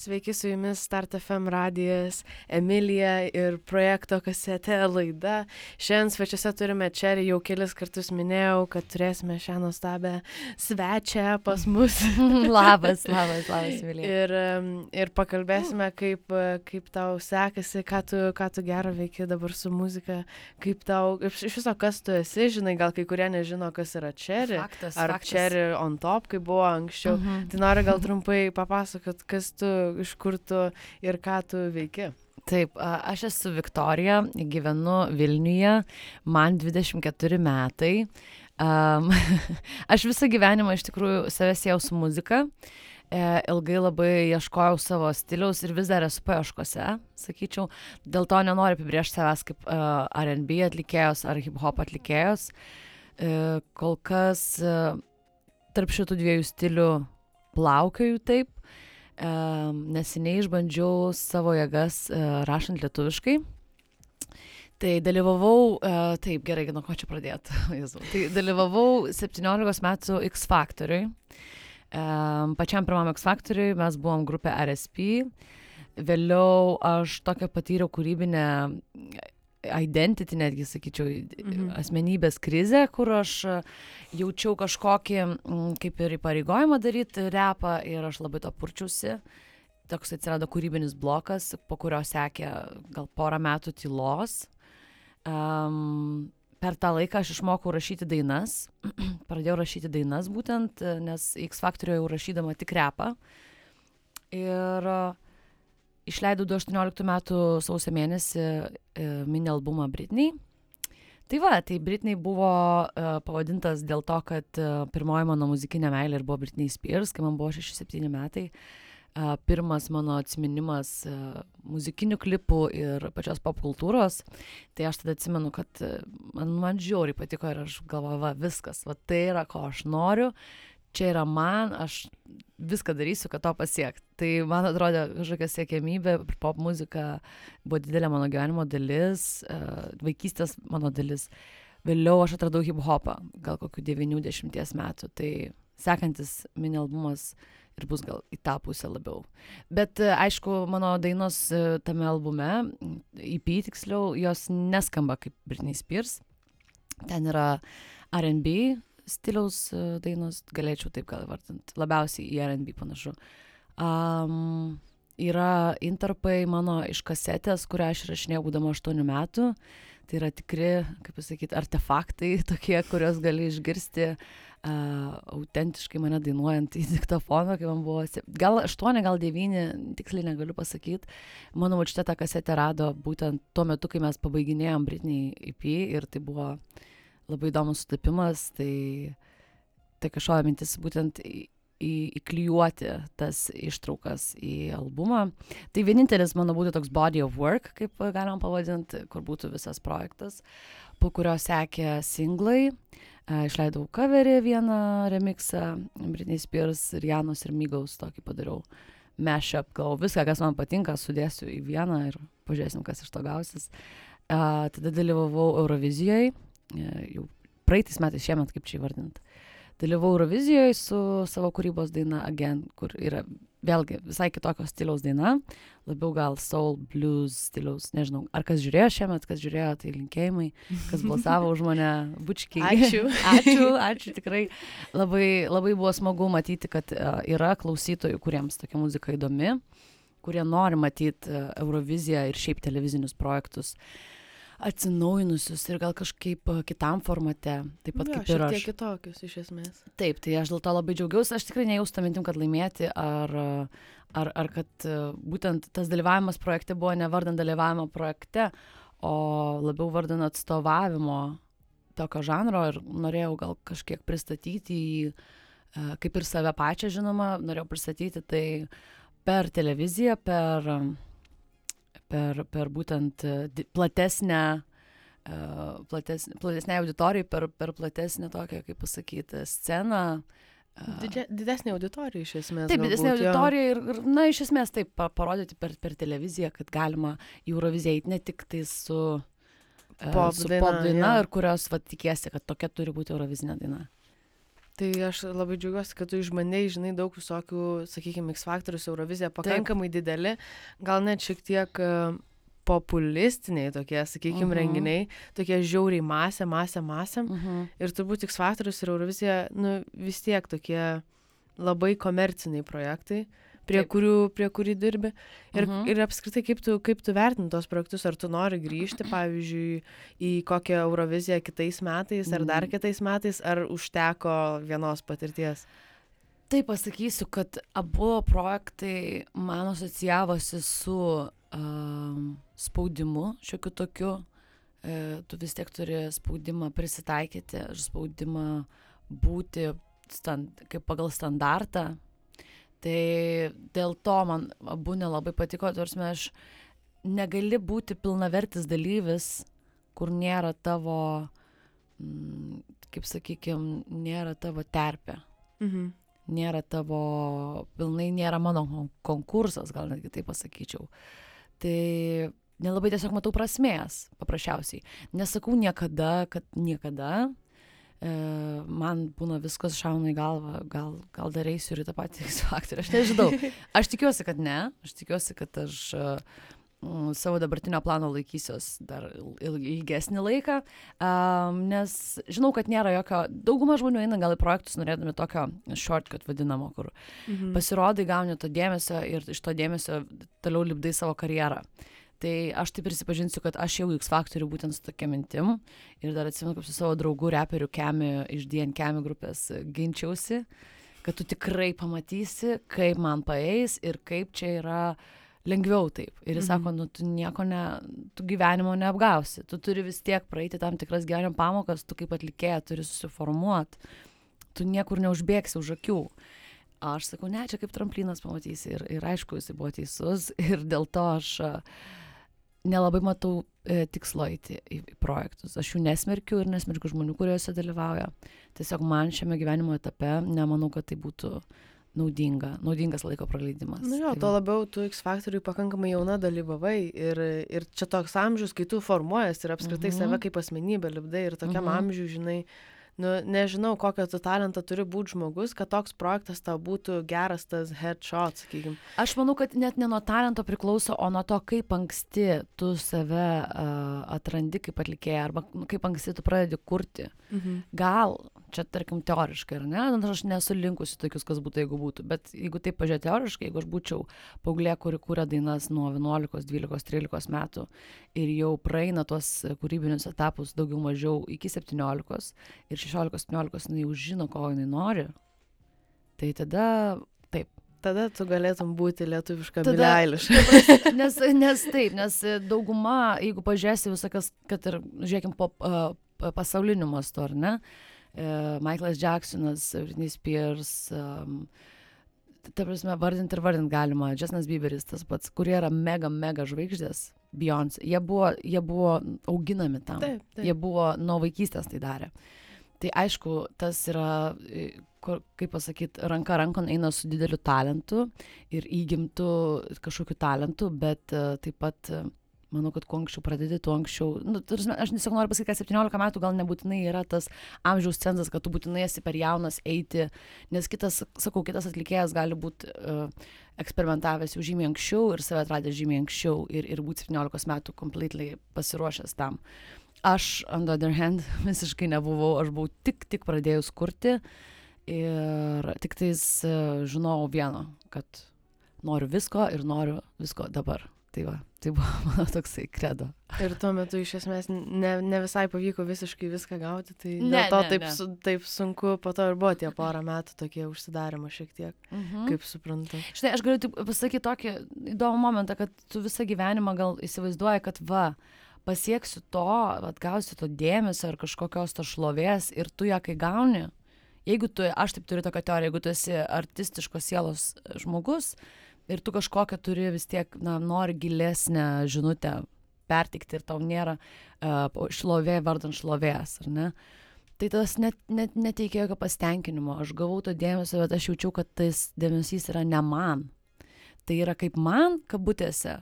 Sveiki su jumis Start FM radijas, Emilija ir projekto kasetė laida. Šiandien svečiuose turime Čerį, jau kelis kartus minėjau, kad turėsime šią nuostabę svečią pas mus. labas, labas, labas, Emilija. Ir, ir pakalbėsime, kaip, kaip tau sekasi, ką tu, ką tu gero veiki dabar su muzika, kaip tau, iš viso kas tu esi, žinai, gal kai kurie nežino, kas yra Čerį. Faktas, Ar. Čerį on top, kaip buvo anksčiau. Mhm. Tai noriu gal trumpai papasakot, kas tu, iš kur tu ir ką tu veiki. Taip, aš esu Viktorija, gyvenu Vilniuje, man 24 metai. Um, aš visą gyvenimą iš tikrųjų savęs jau su muzika. E, ilgai labai ieškojau savo stiliaus ir vis dar esu paieškose, sakyčiau. Dėl to nenoriu apibriežti savęs kaip uh, RB atlikėjos ar hip hop atlikėjos. E, kol kas e, tarp šitų dviejų stilių plaukioju taip. Um, neseniai išbandžiau savo jėgas uh, rašant lietuviškai. Tai dalyvavau, uh, taip gerai, nuo ko čia pradėti. Jėzau. tai dalyvavau 17 metų X Factoriui. Pačiam pirmam X Factoriui mes buvom grupė RSP. Vėliau aš tokią patyriau kūrybinę identity, netgi sakyčiau, mhm. asmenybės krizę, kur aš jaučiau kažkokį kaip ir įpareigojimą daryti repą ir aš labai to purčiausi. Toks atsirado kūrybinis blokas, po kurio sekė gal porą metų tylos. Um, per tą laiką aš išmokau rašyti dainas, pradėjau rašyti dainas būtent, nes X Factorio jau rašydama tik repą. Ir uh, išleidau 2018 metų sausio mėnesį e, mini albumą Britney. Tai va, tai Britney buvo e, pavadintas dėl to, kad e, pirmoji mano muzikinė meilė ir buvo Britney Spears, kai man buvo 6-7 metai. E, pirmas mano atminimas e, muzikinių klipų ir pačios popkultūros. Tai aš tada atsimenu, kad e, man, man žiauriai patiko ir aš galvoju, va, viskas, va tai yra, ko aš noriu čia yra man, aš viską darysiu, kad to pasiekti. Tai man atrodė kažkokia siekėmybė, pop muzika buvo didelė mano gyvenimo dalis, vaikystės mano dalis. Vėliau aš atradau hip hopą, gal kokiu 90 metų. Tai sekantis mini albumas ir bus gal į tą pusę labiau. Bet aišku, mano dainos tame albume, EP tiksliau, jos neskamba kaip Britney Spears. Ten yra RB, stiliaus dainos, galėčiau taip gal vardinti, labiausiai į RB panašu. Um, yra interpai mano iš kasetės, kurią aš rašinėjau būdama 8 metų. Tai yra tikri, kaip pasakyti, artefaktai tokie, kuriuos gali išgirsti uh, autentiškai mane dainuojant į diktofoną, kai man buvo gal 8, gal 9, tiksliai negaliu pasakyti. Mano močiutė tą kasetę rado būtent tuo metu, kai mes pabaiginėjom Britney EP ir tai buvo uh, labai įdomus sutapimas, tai, tai kažkokia mintis būtent į, į, įklijuoti tas ištraukas į albumą. Tai vienintelis mano būtų toks body of work, kaip galima pavadinti, kur būtų visas projektas, po kurio sekė singlai. Išleidau coverį vieną remixą, Britney Spears ir Janos ir Mygaus tokį padariau mashup, gal viską, kas man patinka, sudėsiu į vieną ir pažiūrėsim, kas iš to gausis. Uh, tada dalyvavau Eurovizijoje, jau praeitais metais, šiemet, kaip čia įvardinti. Dalyvau Eurovizijoje su savo kūrybos daina Again, kur yra vėlgi visai kitokios stiliaus daina, labiau gal soul, blues stiliaus, nežinau, ar kas žiūrėjo šiemet, kas žiūrėjo, tai linkėjimai, kas balsavo už mane, bučkiai. Ačiū. ačiū, ačiū tikrai. Labai, labai buvo smagu matyti, kad uh, yra klausytojų, kuriems tokia muzika įdomi, kurie nori matyti uh, Euroviziją ir šiaip televizinius projektus. Uh, atsinaujinusius ir gal kažkaip kitam formate, taip pat kaip ir aš. Tiek kitokius iš esmės. Taip, tai aš dėl to labai džiaugiausi, aš tikrai nejaustą mintim, kad laimėti, ar, ar, ar kad būtent tas dalyvavimas projekte buvo ne vardant dalyvavimo projekte, o labiau vardant atstovavimo tokio žanro ir norėjau gal kažkiek pristatyti jį, kaip ir save pačią žinoma, norėjau pristatyti tai per televiziją, per per, per būtent platesnę, platesnė, platesnė auditorijai, per, per platesnę tokią, kaip pasakyti, sceną. Didžia, didesnė auditorija iš esmės. Taip, didesnė auditorija ir, ir, na, iš esmės taip parodyti per, per televiziją, kad galima į Euroviziją eiti ne tik tai su pop daina, pop daina ir kurios, va, tikiesi, kad tokia turi būti Eurovizinė daina. Tai aš labai džiaugiuosi, kad tu išbandėjai, žinai, daug visokių, sakykime, X faktorius, Eurovizija pakankamai dideli, gal net šiek tiek e, populistiniai tokie, sakykime, uh mhm. -huh. renginiai, tokie žiauriai masė, masė, masė. Uh -huh. Ir turbūt X faktorius ir Eurovizija, nu, vis tiek tokie labai komerciniai projektai. Uh, prie Taip. kurių, prie kurių dirbi. Ir, uh -huh. ir apskritai, kaip tu, kaip tu vertini tos projektus, ar tu nori grįžti, pavyzdžiui, į kokią Euroviziją kitais metais, ar dar mhm. kitais metais, ar užteko vienos patirties? Tai pasakysiu, kad abu projektai man asocijavosi su uh, spaudimu, šiokiu tokiu. Uh, tu vis tiek turi spaudimą prisitaikyti spaudimą būti stand, kaip pagal standartą, tai dėl to man abu nelabai patiko, tarsi aš negali būti pilnavertis dalyvis, kur nėra tavo, mm, kaip sakykime, nėra tavo terpė. Mhm. Nėra tavo, pilnai nėra mano konkursas, gal netgi taip pasakyčiau. Tai nelabai tiesiog matau prasmės, paprasčiausiai. Nesakau niekada, kad niekada, man būna viskas šauna į galvą, gal, gal dar eisiu ir į tą patį X faktorių, aš nežinau. Aš tikiuosi, kad ne, aš tikiuosi, kad aš uh, savo dabartinio plano laikysiuos dar ilgesnį laiką, um, nes žinau, kad nėra jokio, dauguma žmonių eina gal į projektus norėdami tokio shortcut vadinamo, kur mhm. pasirodai, gauni to dėmesio ir iš to dėmesio toliau lipdai savo karjerą. Uh, tai aš tai prisipažinsiu kad aš ėjau į X faktorių būtent su tokia mintim ir dar atsimenu, kaip su savo draugu reperiu Kemi iš DN Kemi grupės ginčiausi, kad tu tikrai pamatysi, kaip man paeis ir kaip čia yra lengviau taip. Ir jis mhm. sako, nu tu nieko ne, tu gyvenimo neapgausi, tu turi vis tiek praeiti tam tikras gyvenimo pamokas, tu kaip atlikėja turi susiformuoti, tu niekur neužbėgsi už akių. Aš sakau, ne, čia kaip tramplinas pamatysi ir, ir aišku, jis buvo teisus ir dėl to aš nelabai matau e, tikslo eiti į, projektus. Aš jų nesmerkiu ir nesmerkiu žmonių, kuriuose dalyvauja. Tiesiog man šiame gyvenimo etape nemanau, kad tai būtų naudinga, naudingas laiko praleidimas. Nu jo, tai to labiau tu X faktoriui pakankamai jauna dalyvavai ir, ir čia toks amžius, kai tu formuojas ir apskritai -huh. save kaip asmenybę lipdai ir tokiam -huh. amžiui, žinai, nu nežinau kokio tu talento turi būt žmogus kad toks projektas tau būtų geras tas headshot sakykim. Aš manau kad net ne nuo talento priklauso o nuo to kaip anksti tu save uh, atrandi kaip atlikėja arba nu, kaip anksti tu pradedi kurti. Mhm. gal čia tarkim teoriškai ar ne? Nors nu, aš nesu linkusi tokius kas būtų jeigu būtų bet jeigu taip pažiūrėt teoriškai jeigu aš būčiau paauglė kuri kuria dainas nuo vienuolikos dvylikos trylikos metų ir jau praeina tuos kūrybinius etapus daugiau mažiau iki septyniolikos ir šešiolikos septyniolikos jinai jau žino ko jinai nori tai tada taip tada tu galėtum būti lietuviška Billie Eilish. nes, nes taip, nes dauguma, jeigu pažiūrėsi visokias, kad ir, žiūrėkim, po uh, pasauliniu mastu, ar ne, uh, Michaelas Jacksonas, Britney Spears, um, ta prasme, vardinti ir vardinti galima, Justinas Bieberis tas pats, kurie yra mega, mega žvaigždės, Beyoncé, jie buvo, jie buvo auginami tam, taip, taip. jie buvo nuo vaikystės tai darę. Uh, tai aišku tas yra kur kaip pasakyt ranka rankon eina su dideliu talentu ir įgimtu kažkokiu talentu bet e, taip pat e, manau kad kuo anksčiau pradedi tuo anksčiau nu ta prasme aš tiesiog noriu pasakyt kad septyniolika metų gal nebūtinai yra tas amžiaus cenzas kad tu būtinai esi per jaunas eiti nes kitas sakau kitas atlikėjas gali būt uh, eksperimentavęs jau žymiai anksčiau ir save atradęs žymiai anksčiau ir ir būt septyniolikos metų completely pasiruošęs tam Aš, on the other hand, visiškai nebuvau, aš buvau tik, tik pradėjus kurti ir tik tais uh, žinojau vieno, kad noriu visko ir noriu visko dabar. Tai va, tai buvo mano toksai kredo. Ir tuo metu iš esmės ne, ne visai pavyko visiškai viską gauti, tai ne, dėl to ne, taip, ne. Su, taip sunku, po to ir buvo tie porą metų tokie užsidarimo šiek tiek, mhm. kaip suprantu. Štai aš galiu pasakyti tokį įdomų momentą, kad tu visą gyvenimą gal įsivaizduoji, kad va, pasieksiu to, atgausiu to dėmesio ar kažkokios to šlovės ir tu ją kai gauni, jeigu tu, aš taip turiu tokią teoriją, jeigu tu esi artistiškos sielos žmogus ir tu kažkokią turi vis tiek, na, nori gilesnę žinutę pertikti ir tau nėra uh, šlovė vardant šlovės, ar ne? Tai tas net, net neteikia jokio pasitenkinimo. Aš gavau to dėmesio, bet aš jaučiau, kad tas dėmesys yra ne man. Tai yra kaip man, kabutėse,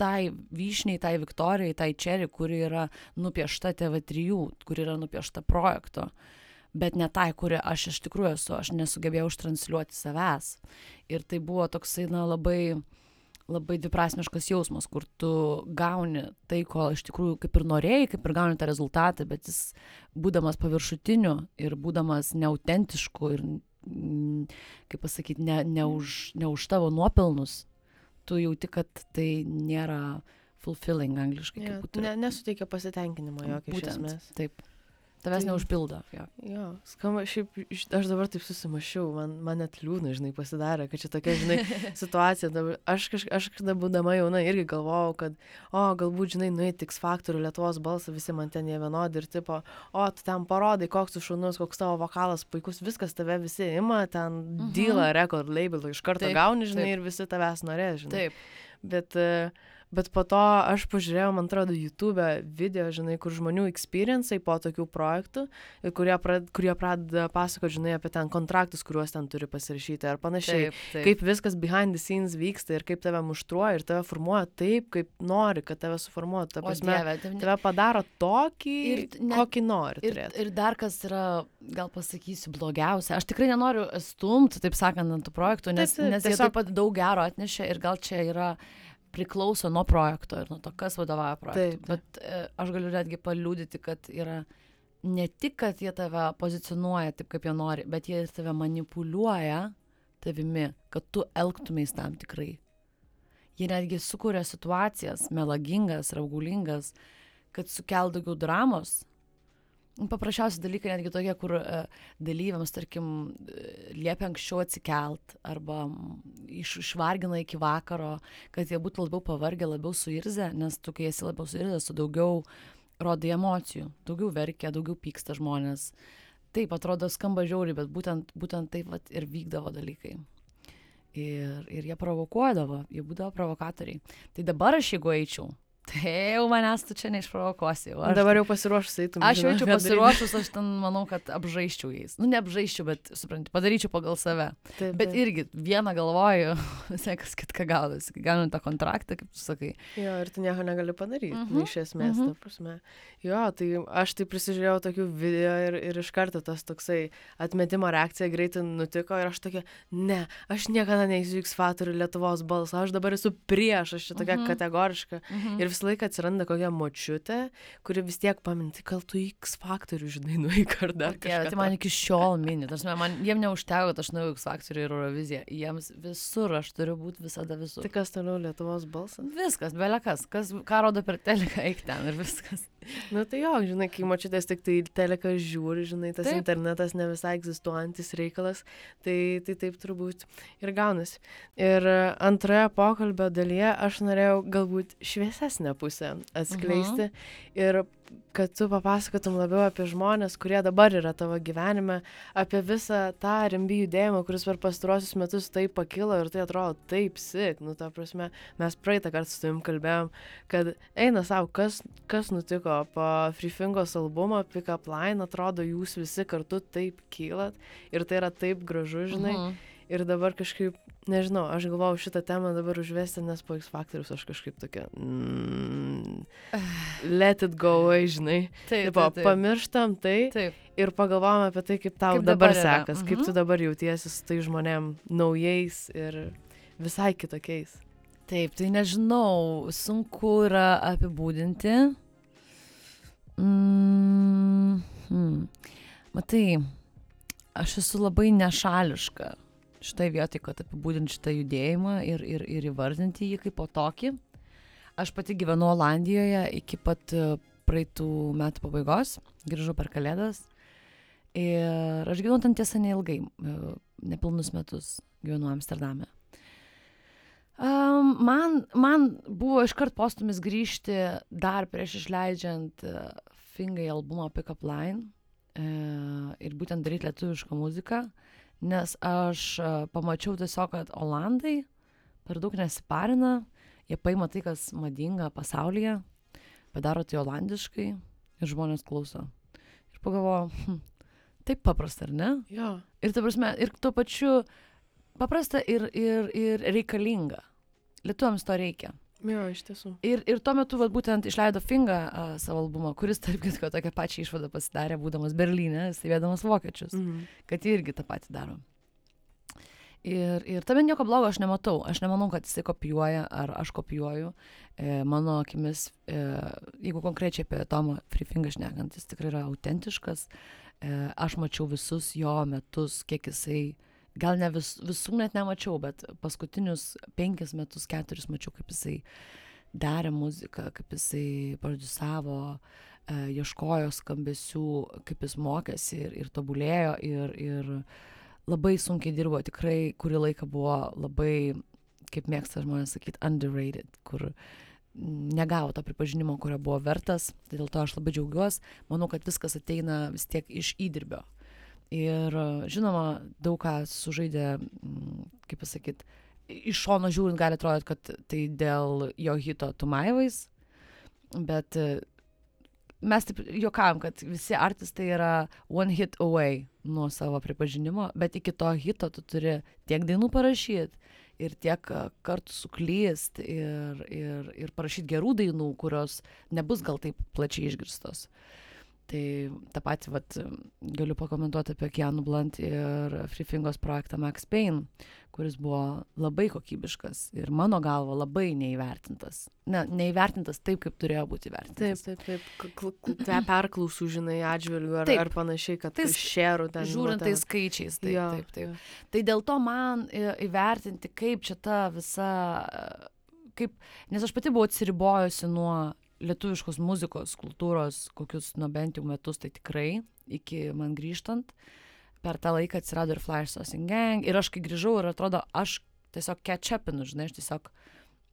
tai vyšniai, tai Viktorijai, tai Čeri, kuri yra nupiešta TV3, kuri yra nupiešta projekto. bet ne tai, kuri aš iš tikrųjų esu, aš nesugebėjau užtransliuoti savęs. Ir tai buvo toksai, na, labai, labai dviprasmiškas jausmas, kur tu gauni tai, ko iš tikrųjų kaip ir norėjai, kaip ir gauni tą rezultatą, bet jis būdamas paviršutiniu ir būdamas neautentišku ir, mm, kaip pasakyti, ne, ne, už, ne už tavo nuopelnus, tu jauti, kad tai nėra fulfilling angliškai. Ja, ne, nesuteikia pasitenkinimo jokio iš esmės. Taip. Tavęs Tai- neužpildo. Jo. Jo, skamba, šiaip aš dabar taip susimašiau, man, man net liūdna, žinai, pasidarė, kad čia tokia, žinai, situacija. Dabar, aš, kaž, aš kada būdama jauna irgi galvojau, kad, o, galbūt, žinai, nueiti X faktorių Lietuvos balsą, visi man ten jie vienodi ir tipo, o, tu ten parodai, koks tu šaunus, koks tavo vokalas puikus, viskas tave visi ima, ten Mhm. dealą, record labelą iš karto Taip, gauni, žinai, taip. ir visi tavęs norės, žinai. Taip. Bet, e, bet po to aš pažiūrėjau, man atrodo, YouTube video, žinai, kur žmonių experience'ai po tokių projektų, ir kurie, prad, kurie pradeda pasakoti, žinai, apie ten kontraktus, kuriuos ten turi pasirašyti ar panašiai. Kaip viskas behind the scenes vyksta ir kaip tave muštruoja ir tave formuoja taip, kaip nori, kad tave suformuotų. Ta prasme, dieve, ne- tave padaro tokį, Ir net- kokį nori Ir, turėti. ir dar kas yra, gal pasakysiu, blogiausia. Aš tikrai nenoriu stumti, taip sakant, ant tų projektų, nes, Taip, taip, nes jie tiesiog- taip pat daug gero atnešė ir gal čia yra priklauso nuo projekto ir nuo to, kas vadovauja projektui. Taip, taip. Bet e, aš galiu netgi paliūdyti, kad yra ne tik, kad jie tave pozicionuoja taip, kaip jie nori, bet jie tave manipuliuoja tavimi, kad tu elgtumės tam tikrai. Jie netgi sukuria situacijas, melagingas, raugulingas, kad sukel daugiau dramos. Paprasčiausi dalykai netgi tokie, kur uh, dalyviams, tarkim, e, liepia anksčiau atsikelt arba iš, išvargina iki vakaro, kad jie būtų labiau pavargę, labiau suirzę, nes tu, kai esi labiau suirzęs, tu daugiau rodai emocijų, daugiau verkia, daugiau pyksta žmonės. Taip, atrodo, skamba žiauriai, bet būtent, būtent taip vat, ir vykdavo dalykai. Ir, ir jie provokuodavo, jie būdavo provokatoriai. Tai dabar aš jeigu eičiau, tai jau manęs tu čia neišprovokuosi. jau Aš, Dabar jau pasiruošus eitum. aš jau daryt. pasiruošus, aš ten manau, kad apžaiščiau jais. Nu, neapžaiščiau, bet, supranti, padaryčiau pagal save. Taip, Bet taip. irgi vieną galvoju, visai kas kitką gaudasi. Gaunu tą kontraktą, kaip tu sakai. Jo, ir tu nieko negali padaryti, Mhm, mhm, iš esmės, mhm. mhm. ta prasme. Jo, tai aš tai prisižiūrėjau tokių video ir, ir iš karto tas toksai atmetimo reakcija greitai nutiko ir aš tokia, ne, aš niekada neįsiu X faktorių Lietuvos balsą, aš dabar esu prieš, aš čia tokia Mhm. mhm. kategoriška. Mhm. Ir visą laiką atsiranda kokia močiutė, kuri vis tiek paminti, gal tu X faktorių, žinai, nueik ar dar kažką. tai man iki šiol mini. Tarsi, man, jiem neužteko, kad aš nuėjau X Factory ir Euroviziją. Jiems visur aš turiu būti visada visur. Tai kas toliau Lietuvos balsas? Viskas, belekas, kas, ką rodo per teleką, eik ten ir viskas. Na tai jo, žinai, kai močiutės tik tai teleką žiūri, žinai, tas Taip. internetas ne visai egzistuojantis reikalas, tai, tai taip turbūt ir gaunasi. Ir antroje pokalbio dalyje aš norėjau galbūt šviesesnę pusę atskleisti mhm. ir kad tu papasakotum labiau apie žmonės, kurie dabar yra tavo gyvenime, apie visą tą rimby judėjimą, kuris per pastaruosius metus taip pakilo ir tai atrodo taip sik. Nu, ta prasme, mes praeitą kartą su tavim kalbėjom, kad eina savo, kas, kas nutiko po Freefingos albumo, Pick Up Line, atrodo, jūs visi kartu taip kylat ir tai yra taip gražu, žinai. Mhm. Ir dabar kažkaip, nežinau, aš galvojau šitą temą dabar užvesti, nes po X Factorius aš kažkaip tokia, mm, let it go away, žinai. Taip, taip, taip. pamirštam tai taip. ir pagalvojam apie tai, kaip tau Kaip dabar, dabar sekas, Mhm. kaip tu dabar jautiesi su tai žmonėm naujais ir visai kitokiais. Taip, tai nežinau, sunku yra apibūdinti. Mm, hmm. Matai, aš esu labai nešališka šitai vietai, kad apibūdinti šitą judėjimą ir, ir, ir įvardinti jį kaip po tokį. Aš pati gyvenu Olandijoje iki pat e, praeitų metų pabaigos, grįžau per Kalėdas. Ir aš gyvenu ten tiesa neilgai, e, nepilnus metus gyvenu Amsterdame. Um, man, man buvo iškart postumis grįžti dar prieš išleidžiant uh, Fingai albumą Pick Up Line uh, ir būtent daryti lietuvišką muziką, nes aš uh, pamačiau tiesiog, kad Olandai per daug nesiparina, jie paima tai, kas madinga pasaulyje, padaro tai olandiškai ir žmonės klauso. Ir pagalvoju, hm, taip paprasta, ar ne? Jo. Ir prasme, ir tuo pačiu paprasta ir, ir, ir reikalinga. Lietuviams to reikia. Jo, iš tiesų. Ir, ir tuo metu, vat, būtent išleido Finga uh, savo albumą, kuris, tarp kitko, tokią pačią išvadą pasidarė, būdamas Berlyne, stebėdamas vokiečius, Mhm. kad jie irgi tą patį daro. Ir, ir tame nieko blogo aš nematau. Aš nemanau, kad jisai kopijuoja ar aš kopijuoju. E, mano akimis, e, jeigu konkrečiai apie Tomą Freefingą šnekant, jis tikrai yra autentiškas. E, aš mačiau visus jo metus, kiek jisai, gal ne vis, visų net nemačiau, bet paskutinius penkis metus, keturis mačiau, kaip jisai darė muziką, kaip jisai producavo, e, ieškojo skambesių, kaip jis mokėsi ir, ir tobulėjo ir, ir labai sunkiai dirbo, tikrai kurį laiką buvo labai, kaip mėgsta žmonės sakyti, underrated, kur negavo to pripažinimo, kurio buvo vertas, tai dėl to aš labai džiaugiuosi, manau, kad viskas ateina vis tiek iš įdirbio. Ir e, žinoma, daug ką sužaidė, mm, kaip pasakyti, iš šono žiūrint gali atrodyti, kad tai dėl jo hito Tumaivais, bet e, mes taip juokavom, kad visi artistai yra one hit away nuo savo pripažinimo, bet iki to hito tu turi tiek dainų parašyti ir tiek a, kartų suklyst ir, ir, ir parašyti gerų dainų, kurios nebus gal taip plačiai išgirstos. Tai tą patį vat, galiu pakomentuoti apie Keanu Blunt ir Freefingos projektą Max Payne, kuris buvo labai kokybiškas ir mano galva labai neįvertintas. Ne, neįvertintas taip, kaip turėjo būti Taip, įvertintas. taip, taip. Te perklausų, žinai, atžvilgių ar, Taip. ar panašiai, kad Tai šerų ten. Žiūrint tais skaičiais, taip, Jo, taip, taip. jo. Tai dėl to man į- įvertinti, kaip čia ta visa, kaip, nes aš pati buvau atsiribojusi nuo lietuviškos muzikos, kultūros, kokius, nu bent jau metus, tai tikrai, iki man grįžtant, per tą laiką atsirado ir Flash Saucing Gang, ir aš kai grįžau ir atrodo, aš tiesiog catch-upinu, žinai, aš tiesiog,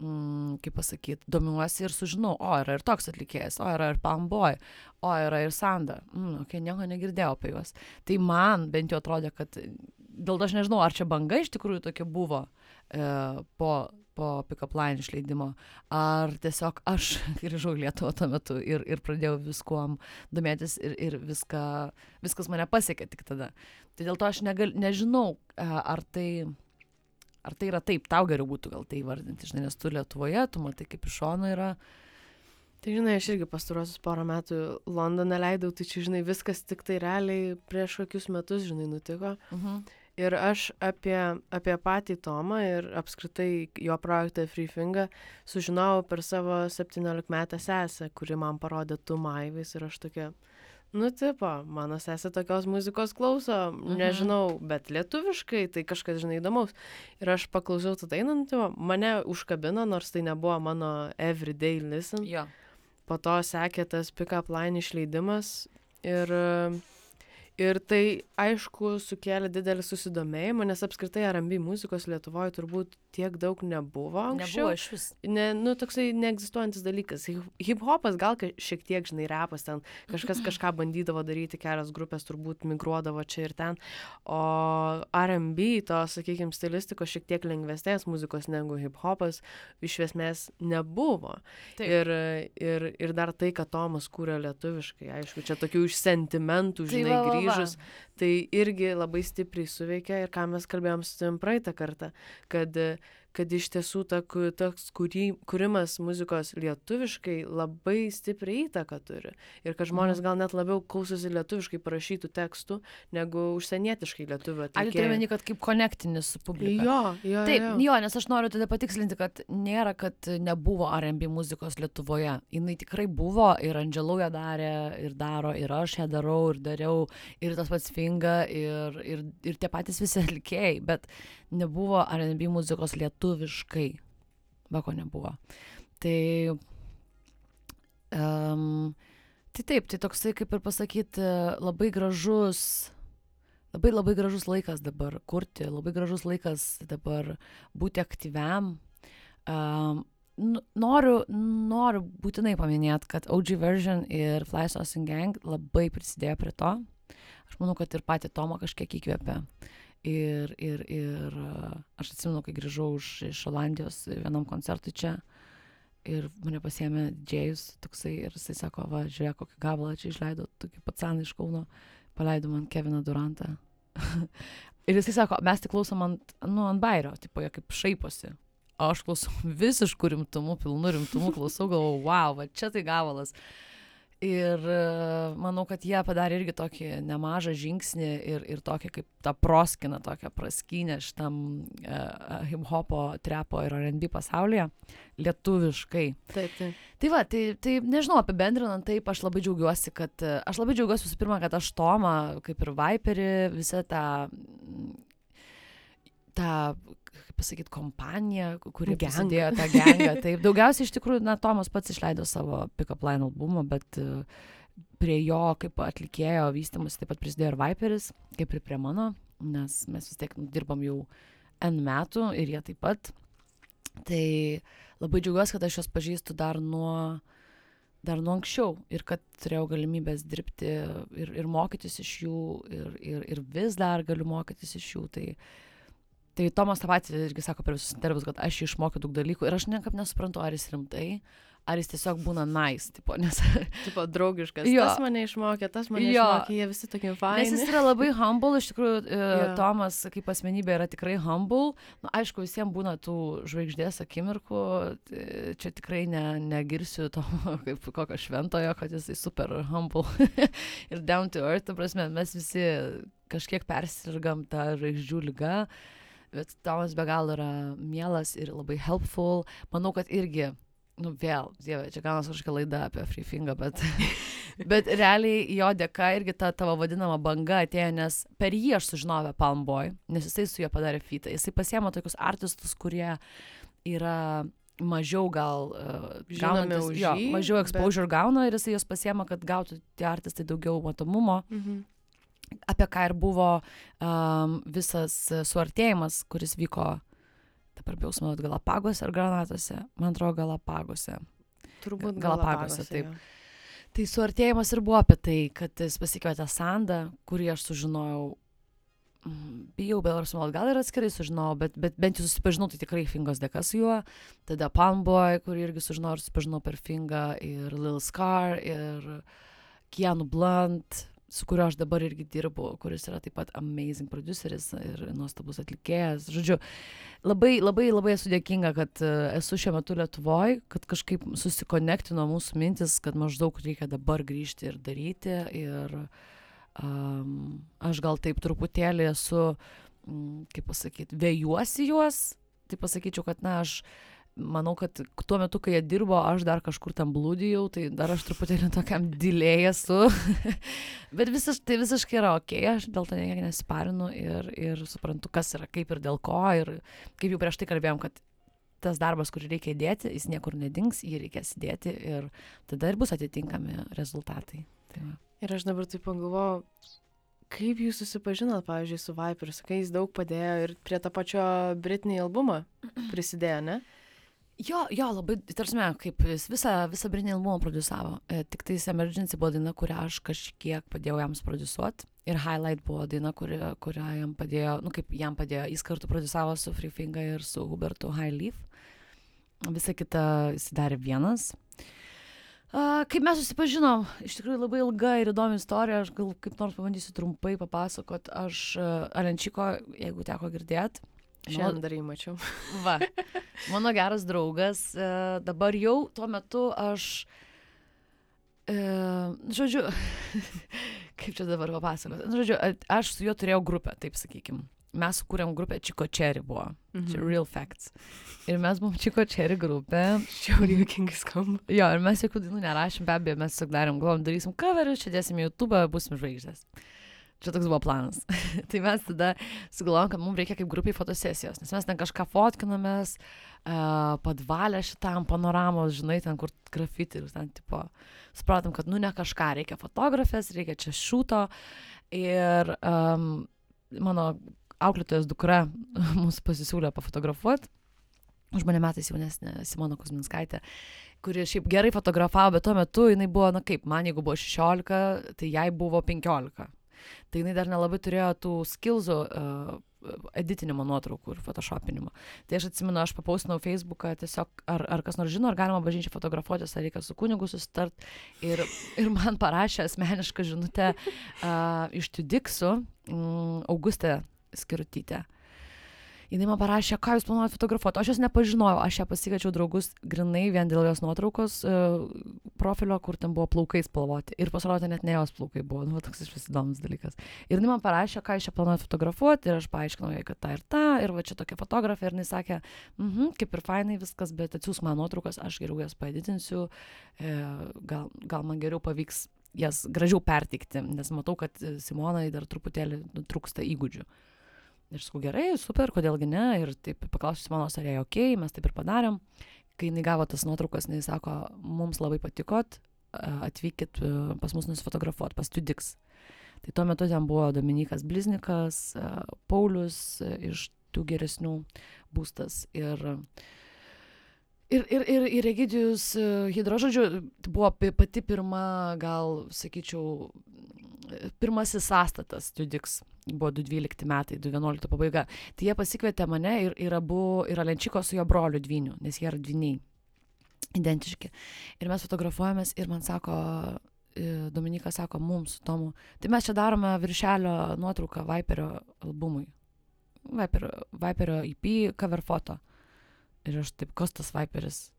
mm, kaip pasakyti, domiuosi ir sužinau, o yra ir toks atlikėjas, o yra ir Palmboy, o yra ir Sanda, mm, ok, nieko negirdėjau apie juos. Tai man bent jau atrodė, kad dėl to aš nežinau, ar čia banga iš tikrųjų tokia buvo e, po, po Pickup Line išleidimo, ar tiesiog aš grįžau į Lietuvą tuo metu ir, ir pradėjau viskuom domėtis ir, ir viską, viskas mane pasiekė tik tada. Tai dėl to aš negal, nežinau, e, ar tai, ar tai yra taip, tau geriau būtų gal tai vardinti, žinai, nes tu Lietuvoje, tu matai kaip iš šono yra. Tai žinai, aš irgi pastarosius porą metų Londoną leidau, tai čia, žinai, viskas tik tai realiai prieš kokius metus, žinai, nutiko. Mhm. Ir aš apie, apie patį Tomą ir apskritai jo projektą Freefingą sužinojau per savo 17 metę sesę, kuri man parodė tu maivais ir aš tokia, nu tipo, mano sesė tokios muzikos klauso, Mhm. nežinau, bet lietuviškai tai kažkas, žinai, įdomaus. Ir aš paklausiau tą dainą, nu, tipo, mane užkabino, nors tai nebuvo mano everyday listen. Jo. Po to sekė tas pick-up line išleidimas ir, ir tai aišku sukėlė didelį susidomėjimą, nes apskritai R&B muzikos Lietuvoje turbūt tiek daug nebuvo anksčiau. Nebuvo iš vis. Ne, nu, toksai neegzistuojantis dalykas. Hip-hopas gal šiek tiek, žinai, repas ten, kažkas kažką bandydavo daryti, kelios grupės turbūt migruodavo čia ir ten, o R&B, to, sakykime, stilistikos šiek tiek lengvesnės muzikos negu hip-hopas iš esmės nebuvo. Taip. Ir, ir, ir dar tai, kad Tomas kūrė lietuviškai, aišku, čia tokių iš sentimentų, Tai žinai, va, va, va. grįžus, tai irgi labai stipriai suveikia ir ką mes kalbėjom su tavim praeitą kartą, kad, kad iš tiesų ta, toks kūry, kūrimas muzikos lietuviškai labai stipriai įtaką turi. Ir kad žmonės Mhm. gal net labiau klausosi lietuviškai parašytų tekstų, negu užsienietiškai lietuvių Ar tu turi atlikėjų. meni, kad kaip konektinis su publika? Jo, jo, Taip, jo. jo, nes aš noriu tada patikslinti, kad nėra, kad nebuvo R&B muzikos Lietuvoje. Jis tikrai buvo ir Andželų ją darė, ir daro, ir aš ją darau, ir dariau, ir tas pats Finga, ir, ir, ir tie patys visi atlikėjai, bet nebuvo R&B muzikos lietuviškai. Be ko nebuvo. Tai, um, tai taip, tai toksai, kaip ir pasakyti, labai gražus labai labai gražus laikas dabar kurti, labai gražus laikas dabar būti aktyviam. Um, noriu, noriu būtinai paminėti, kad OG Version ir Fly Saucing Gang labai prisidėjo prie to. Aš manau, kad ir pati Tomą kažkiek įkvėpė. Ir, ir, ir aš atsimenu, kai grįžau iš, iš Olandijos vienam koncertui čia. Ir mane pasėmė džėjus toksai ir jisai sako, va, žiūrėk, kokį gabalą čia išleido, tokį patsaną iš Kauno paleido man Keviną Durantą. ir jisai sako, mes tik klausom ant, nu, ant bairio, tipo, jie kaip šaiposi. o aš klausau visišku rimtumu, pilnu rimtumu, klausau, galvoju, wow, va čia tai gavalas. Ir e, manau, kad jie padarė irgi tokį nemažą žingsnį ir, ir tokį kaip tą proskiną, tokią praskinę šitam uh, hip-hopo, trepo ir RB pasaulyje, lietuviškai. Taip, taip. Tai va, tai, tai nežinau, apibendrinant taip, aš labai džiaugiuosi, kad, aš labai džiaugiuosi visų pirma, kad aš Tomą, kaip ir Viperį, visą tą, tą kaip pasakyt, kompaniją, kuri prisidėjo tą gengą. Taip, daugiausiai iš tikrųjų, na, Tomas pats išleido savo Pickup Line albumą, bet e, prie jo kaip atlikėjo vystimus taip pat prisidėjo ir Viperis, kaip ir prie mano, nes mes vis tiek dirbam jau N metų ir jie taip pat. Tai labai džiaugiuosi, kad aš juos pažįstu dar nuo, dar nuo anksčiau ir kad turėjau galimybės dirbti ir, ir mokytis iš jų ir, ir, ir vis dar galiu mokytis iš jų. Tai, Tai Tomas tą patį irgi sako per visus intervius, kad aš jį išmokiau daug dalykų ir aš niekaip nesuprantu, ar jis rimtai, ar jis tiesiog būna nice, tipo, nes... Tipo, draugiškas. Jo. Tas mane išmokė, tas mane Jo. išmokė, jie visi tokie Nes faini. jis yra labai humble, iš tikrųjų, Jo. yeah. Tomas kaip asmenybė yra tikrai humble. Na, aišku, visiems būna tų žvaigždės akimirkų, tai čia tikrai ne, negirsiu to kaip kokio šventojo, kad jisai super humble ir down to earth, ta prasme, mes visi kažkiek persirgam tą žvaigždžių lygą. Bet Tomas be galo yra mielas ir labai helpful. Manau, kad irgi, nu vėl, dieve, čia gaunas kažkokia laida apie freefingą, bet, bet realiai jo dėka irgi ta tavo vadinama banga atėjo, nes per jį aš sužinojau apie Palmboy, nes jisai su juo padarė fitą. Jisai pasiemo tokius artistus, kurie yra mažiau gal uh, Žinomi gaunantys- už jo, jį, mažiau bet- exposure gauna ir jisai juos pasiema, kad gautų tie artistai daugiau matomumo Mhm. Apie ką ir buvo um, visas suartėjimas, kuris vyko, dabar bijau sumeluoti, Galapagose ar Granatose, man atrodo, Galapagose. Turbūt Galapagose, taip. jo. Tai suartėjimas ir buvo apie tai, kad jis pasikvietė Sandą, kurį aš sužinojau, bijau, bet ar sumeluoti, gal ir atskirai sužinojau, bet, bet bent jau susipažinau, tai tikrai Fingos dėka su juo. Tada Palmboy, kurį irgi sužinojau ir susipažinau per Fingą, ir Lil Scar, ir Keanu Blunt, su kuriuo aš dabar irgi dirbu, kuris yra taip pat amazing produceris ir nuostabus atlikėjas. Žodžiu, labai, labai, labai esu dėkinga, kad e, esu šiuo metu Lietuvoje, kad kažkaip susikonektino mūsų mintis, kad maždaug reikia dabar grįžti ir daryti. Ir um, aš gal taip truputėlį esu, kaip pasakyti, vėjuosi juos. Tai pasakyčiau, kad na, aš manau, kad tuo metu, kai jie dirbo, aš dar kažkur tam blūdijau, tai dar aš truputėlį tokiam dilėjai esu. Bet visas, tai visiškai yra ok, aš dėl to niekiek nesiparinu ir, ir suprantu, kas yra, kaip ir dėl ko. Ir kaip jau prieš tai kalbėjom, kad tas darbas, kurį reikia įdėti, jis niekur nedings, jį reikės įdėti ir tada ir bus atitinkami rezultatai. Tai va. Ir aš dabar taip pagalvojau, kaip jūs susipažinot, pavyzdžiui, su Viper, sakai, jis daug padėjo ir prie to pačio Britney albumo prisidėjo, ne? Jo, jo, labai, tarsi, kaip jis visą, visą Britney albumą produsavo. E, tik tais Emergency buvo daina, kurią aš kažkiek padėjau jam produsuoti. Ir Highlight buvo daina, kuri, kurią jam padėjo, nu kaip jam padėjo, jis kartu produsavo su Free Finger ir su Hubertu Highleaf. Visą kitą jis darė vienas. A, kaip mes susipažinom, iš tikrųjų labai ilga ir įdomi istorija, aš gal kaip nors pabandysiu trumpai papasakot. Aš uh, Alenčiko, jeigu teko girdėti, Šiandien dar jį mačiau. Va, mano geras draugas, e, dabar jau tuo metu aš, e, žodžiu, kaip čia dabar papasakoti, Nu, žodžiu, aš su juo turėjau grupę, taip sakykim. Mes sukūrėm grupę Čiko Cherry buvo, čia Mhm. real facts. Ir mes buvom Čiko Cherry grupė. Šiauriai juokingai skamba. Jo, ir mes jokių dainų nerašėm, be abejo, mes tiesiog darėm, galvom, darysim coverius, čia dėsim YouTube, būsim žvaigždės. Čia toks buvo planas. tai mes tada sugalvojom, kad mums reikia kaip grupiai fotosesijos, nes mes ten kažką fotkinamės, uh, padvalę šitam panoramos, žinai, ten kur grafiti ir ten tipo, supratom, kad nu ne kažką, reikia fotografės, reikia čia šūto. Ir um, mano auklėtojas dukra mūsų pasisiūlė pafotografuoti. Už mane metais jaunesnė Simona Kuzminskaitė, kuri šiaip gerai fotografavo, bet tuo metu jinai buvo, na kaip, man jeigu buvo 16, tai jai buvo 15. Tai jinai dar nelabai turėjo tų skilzų uh, editinimo nuotraukų ir photoshopinimo. Tai aš atsimenu, aš papaustinau Facebooką tiesiog, ar, ar kas nors žino, ar galima bažnyčiai fotografuotis, ar reikia su kunigu susitart. Ir, ir man parašė asmenišką žinutę uh, iš Tudiksų, mm, Augustė Skirutytė. Jinai man parašė, ką jūs planuojate fotografuoti. Aš jos nepažinojau, aš ją pasikviečiau draugus grinai vien dėl jos nuotraukos uh, profilio, kur ten buvo plaukai spalvoti. Ir pasirodė, net ne jos plaukai buvo, nu, toks iš vis įdomus dalykas. Ir jinai man parašė, ką jūs čia planuojate fotografuoti, ir aš paaiškinau jai, kad ta ir ta, ir va čia tokia fotografė, ir jinai sakė, mhm, kaip ir fainai viskas, bet atsiūs man nuotraukas, aš geriau jas padidinsiu, e, gal, gal man geriau pavyks jas gražiau perteikti, nes matau, kad Simonai dar truputėlį trūksta įgūdžių. Ir sakau, gerai, super, kodėlgi ne. Ir taip paklausiu Simonos, ar jai ok, mes taip ir padarėm. Kai jinai gavo tas nuotraukas, jinai sako, mums labai patikot, atvykit pas mus nusifotografuoti, pas Tudix. Tai tuo metu ten buvo Dominikas Bliznikas, Paulius iš tų geresnių būstas. Ir, ir, ir, ir, ir Egidijus Hidro, žodžiu, buvo pati pirma, gal sakyčiau, pirmasis sąstatas Tudix buvo 2012 metai, 2011 pabaiga. Tai jie pasikvietė mane ir, ir abu, ir Alenčiko su jo broliu dviniu, nes jie yra dviniai, identiški. Ir mes fotografuojamės ir man sako, e, Dominikas sako mums, Tomu, tai mes čia darome viršelio nuotrauką Viperio albumui. Viperio, Viperio EP cover foto. Ir aš taip, kas tas Viperis?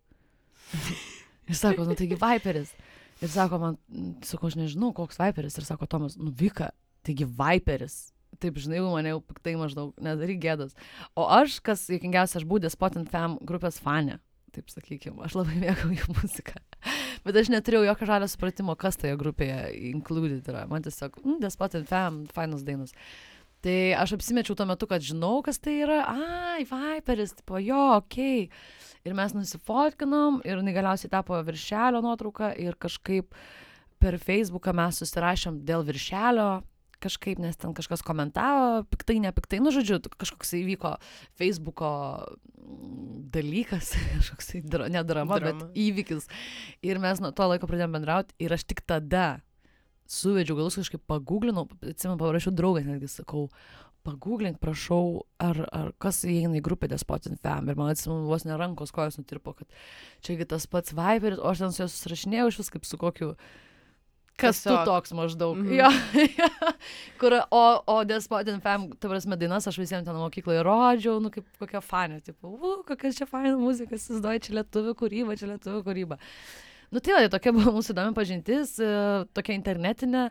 ir sako, nu taigi Viperis. Ir sako man, sakau, aš nežinau, koks Viperis. Ir sako Tomas, nu Vika, taigi Viperis taip, žinai, mane jau piktai maždaug, nedaryk gėdos. O aš, kas juokingiausia, aš buvau Despot and Fam grupės fanė, taip sakykime, aš labai mėgau jų muziką. Bet aš neturėjau jokio žalio supratimo, kas toje grupėje included yra. Man tiesiog, mm, Despot and Fam, fainos dainos. Tai aš apsimečiau tuo metu, kad žinau, kas tai yra. Ai, Viperis, tipo, jo, okei. Okay. Ir mes nusifotkinom ir galiausiai tapo viršelio nuotrauka ir kažkaip per Facebooką mes susirašėm dėl viršelio kažkaip, nes ten kažkas komentavo, piktai, nepiktai, nu žodžiu, kažkoks įvyko Facebooko mm, dalykas, kažkoks dra, ne drama, drama, bet įvykis. Ir mes nuo to laiko pradėjome bendrauti ir aš tik tada suvedžiau galus kažkaip paguglinau, atsimenu, parašiau draugą, netgi sakau, pagūglink, prašau, ar, ar kas įeina į grupę Despotin Fam. Ir man atsimenu, vos nerankos kojas nutirpo, kad čiagi tas pats Viberis, o aš ten su juo susirašinėjau iš vis kaip su kokiu kas tu toks maždaug. Mm -hmm. jo, Kur, o, o Despotin Fam, ta prasme, dainas aš visiems ten mokykloje rodžiau, nu kaip kokia fanė, tipo, u, kokia čia faina muzika, įsivaizduoju, čia lietuvių kūryba, čia lietuvių kūryba. Nu tai, tai tokia buvo mūsų įdomi pažintis, e, tokia internetinė.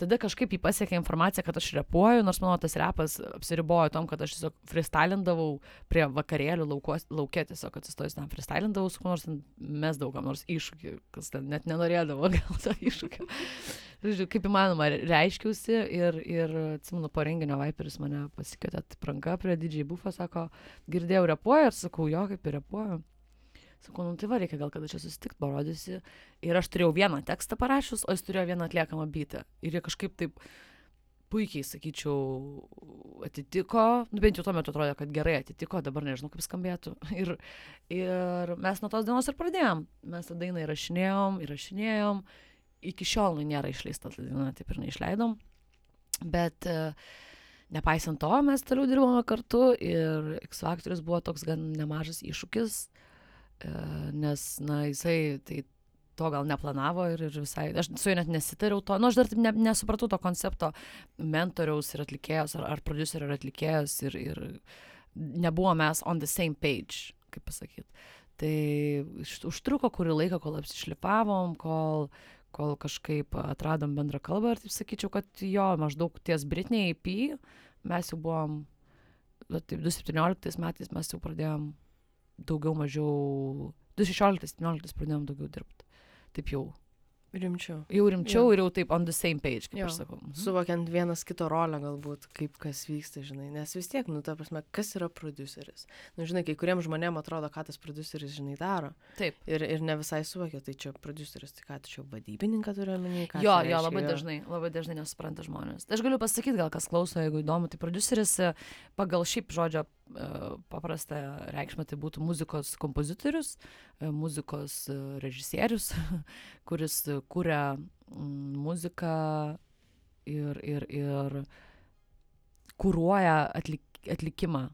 Tada kažkaip jį pasiekė informacija, kad aš repuoju, nors mano tas repas apsiribojo tom, kad aš tiesiog freestylindavau prie vakarėlių laukos, laukė, tiesiog atsistojus ten freestylindavau, su kuo nors mes daugam nors iššūkį, kas ten net nenorėdavo gal to iššūkio. Žodžiu, kaip įmanoma, reiškiausi ir, ir atsimenu, po renginio Viperis mane pasikvietė ranka prie didžiai bufą, sako, girdėjau repuoju ir sakau, jo, kaip ir repuoju. Sakau, nu tai va, reikia gal kada čia susitikti, parodysi. Ir aš turėjau vieną tekstą parašius, o jis turėjo vieną atliekamą bytą. Ir jie kažkaip taip puikiai, sakyčiau, atitiko, nu bent jau tuo metu atrodė, kad gerai atitiko, dabar nežinau, kaip skambėtų. Ir, ir mes nuo tos dienos ir pradėjom. Mes tą dainą įrašinėjom, įrašinėjom. Iki šiol nu, nėra išleista ta daina, taip ir neišleidom. Bet uh, nepaisant to, mes toliau dirbome kartu ir X Factoris buvo toks gan nemažas iššūkis. Uh, E, nes, na, jisai tai to gal neplanavo ir, ir visai, aš su juo net nesitariau to, nu, aš dar ne, nesupratau to koncepto mentoriaus ir atlikėjos, ar, ar producerio ir atlikėjos ir, ir nebuvo mes on the same page, kaip pasakyti. Tai užtruko kurį laiką, kol apsišlipavom, kol, kol kažkaip atradom bendrą kalbą ir taip sakyčiau, kad jo, maždaug ties Britney EP mes jau buvom, taip, 2017 metais mes jau pradėjom daugiau mažiau 2016-2017 pradėjom daugiau dirbti. Taip jau. Rimčiau. Jau rimčiau jo. ir jau taip on the same page, kaip jo. aš sakau. Mhm. Suvokiant vienas kito rolę galbūt, kaip kas vyksta, žinai. Nes vis tiek, nu, ta prasme, kas yra produceris. Nu, žinai, kai kuriems žmonėms atrodo, ką tas produceris, žinai, daro. Taip. Ir, ir ne visai suvokia, tai čia produceris, tai ką, tai čia vadybininką turi omeny. Jo, jo, reiškia, labai jo. dažnai, labai dažnai nesupranta žmonės. Aš galiu pasakyti, gal kas klauso, jeigu įdomu, tai produceris pagal šiaip žodžio paprastą reikšmę tai būtų muzikos kompozitorius, e, muzikos e, režisierius, kuris kuria muziką ir, ir, ir kūruoja atlik, atlikimą,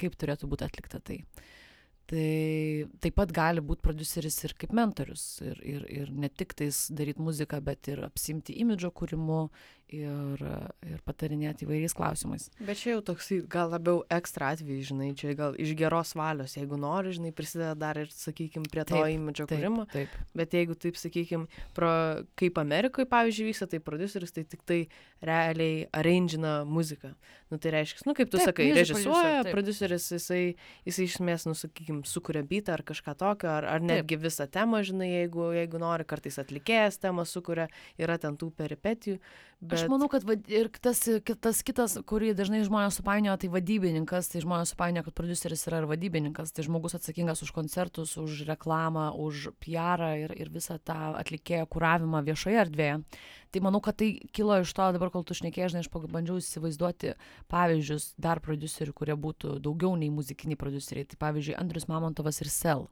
kaip turėtų būti atlikta tai. Tai taip pat gali būti produceris ir kaip mentorius. Ir, ir, ir ne tik tais daryti muziką, bet ir apsimti imidžo kūrimu ir, ir patarinėti įvairiais klausimais. Bet čia jau toks gal labiau ekstra atvejai, žinai, čia gal iš geros valios, jeigu nori, žinai, prisideda dar ir, sakykime, prie to imidžo kūrimo. Taip. Bet jeigu taip, sakykime, kaip Amerikoje, pavyzdžiui, vyksta, tai produceris tai tik tai realiai arrangina muziką. Nu, tai reiškia, nu, kaip tu taip, sakai, režisuoja, produceris, jisai, jisai iš esmės, nu, sakykime, sukuria bitą ar kažką tokio, ar, ar netgi taip. visą temą, žinai, jeigu, jeigu nori, kartais atlikėjas temą sukuria, yra ten tų peripetijų. Bet... Aš manau, kad va, ir tas, tas kitas, kurį dažnai žmonės supainioja, tai vadybininkas, tai žmonės supainioja, kad produceris yra ir vadybininkas, tai žmogus atsakingas už koncertus, už reklamą, už PR ir, ir visą tą atlikėjo kuravimą viešoje erdvėje. Tai manau, kad tai kilo iš to, dabar kol tu šnekėjai, žinai, aš pabandžiau įsivaizduoti pavyzdžius dar producerių, kurie būtų daugiau nei muzikiniai produceriai. Tai pavyzdžiui, Andrius Mamontovas ir Sel.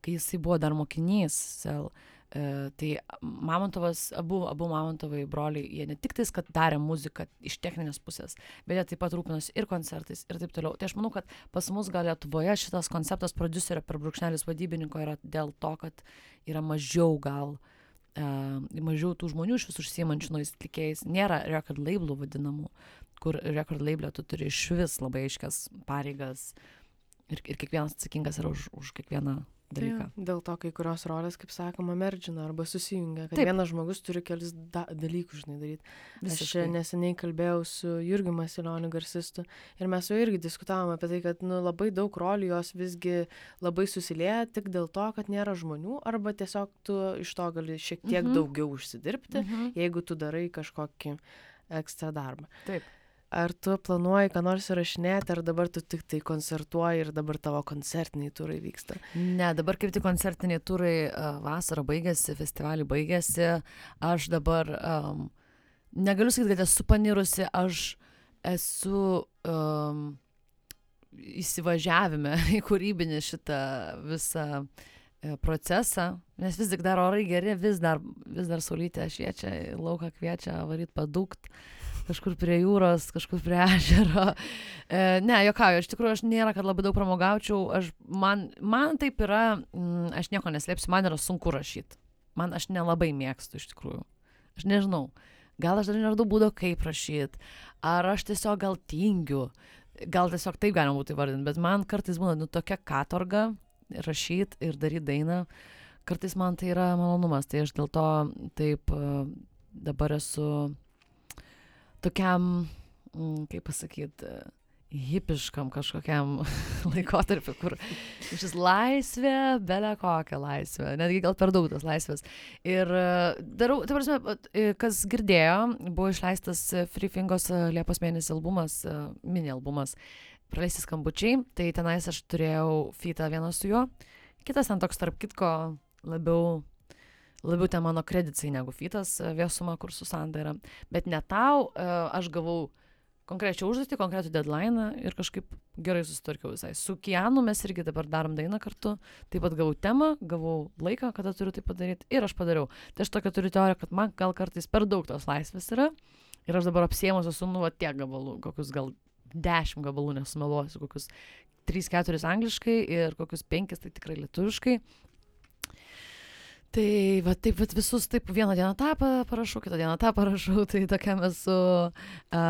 Kai jisai buvo dar mokinys Sel, E, tai Mamontovas, abu, abu Mamontovai broliai, jie ne tik tais, kad darė muziką iš techninės pusės, bet jie taip pat rūpinosi ir koncertais ir taip toliau. Tai aš manau, kad pas mus gal Lietuvoje šitas konceptas producerio per brūkšnelis vadybininko yra dėl to, kad yra mažiau gal, uh, mažiau tų žmonių iš vis užsiemančių nuo įstikėjais. Nėra record labelų vadinamų, kur record labelė tu turi iš vis labai aiškias pareigas ir, ir kiekvienas atsakingas yra už, už kiekvieną dalyką. Tai, dėl to kai kurios rolės, kaip sakoma, merdžina arba susijungia, kad Taip. vienas žmogus turi kelis da dalykus, žinai, daryti. Visiškai. Aš neseniai kalbėjau su Jurgiu Masilioniu garsistu ir mes su juo irgi diskutavome apie tai, kad nu, labai daug rolių jos visgi labai susilieja tik dėl to, kad nėra žmonių arba tiesiog tu iš to gali šiek tiek mhm. daugiau užsidirbti, mhm. jeigu tu darai kažkokį ekstra darbą. Taip ar tu planuoji ką nors įrašinėti, ar dabar tu tik tai koncertuoji ir dabar tavo koncertiniai turai vyksta? Ne, dabar kaip tik koncertiniai turai vasara baigėsi, festivaliai baigėsi, aš dabar um, negaliu sakyti, kad esu panirusi, aš esu um, įsivažiavime į kūrybinį šitą visą e, procesą, nes vis tik dar orai geri, vis dar, vis dar saulytė šviečia, lauką kviečia varyt padūkt. Kažkur prie jūros, kažkur prie ežero. E, ne, jokauju, iš tikrųjų aš nėra, kad labai daug pramogaučiau, aš, man, man taip yra, m, mm, aš nieko neslėpsiu, man yra sunku rašyti. Man aš nelabai mėgstu iš tikrųjų. Aš nežinau, gal aš dar neradau būdo, kaip rašyti, ar aš tiesiog gal tingiu, gal tiesiog taip galima būtų įvardinti, bet man kartais būna nu, tokia katorga rašyti ir daryti dainą, kartais man tai yra malonumas, tai aš dėl to taip e, dabar esu tokiam, mm, kaip pasakyti, hipiškam kažkokiam laikotarpiu, kur šis laisvė, belė kokia laisvė, netgi gal per daug tos laisvės. Ir e, darau, tai prasme, e, kas girdėjo, buvo išleistas Free Fingos e, Liepos mėnesį albumas, mini albumas, praleisti skambučiai, tai tenais aš turėjau fitą vieną su juo, kitas ten toks tarp kitko labiau labiau ten mano kreditai negu fitas e, viesuma, kur su sanda yra. Bet ne tau, e, aš gavau konkrečią užduotį, konkretų deadline ir kažkaip gerai susitvarkiau visai. Su Kianu mes irgi dabar darom dainą kartu, taip pat gavau temą, gavau laiką, kada turiu tai padaryti ir aš padariau. Tai aš tokia turiu teoriją, kad man gal kartais per daug tos laisvės yra ir aš dabar apsiemuosiu su nu, tiek gabalų, kokius gal dešimt gabalų nesumeluosiu, kokius 3-4 angliškai ir kokius 5 tai tikrai lietuviškai. Tai va taip vat visus taip vieną dieną tą parašau kitą dieną tą parašau tai tokiam esu a,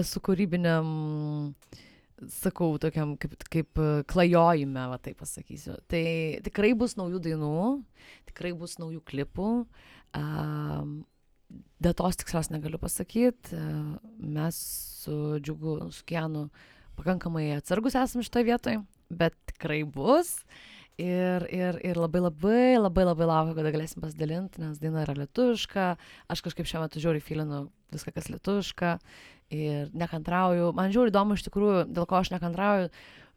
esu kūrybiniam sakau tokiam kaip kaip klajojime va taip pasakysiu. Tai tikrai bus naujų dainų tikrai bus naujų klipų a, datos tikslios negaliu pasakyt. Mes su džiugu su kianu pakankamai atsargus esam šitoje vietoje bet tikrai bus. Ir, ir, ir labai labai labai labai laukiu, kada galėsim pasidalinti, nes daina yra lietuviška, aš kažkaip šiuo metu žiūriu filinu viską, kas lietuviška. Ir nekantrauju. Man žiūri įdomu iš tikrųjų, dėl ko aš nekantrauju,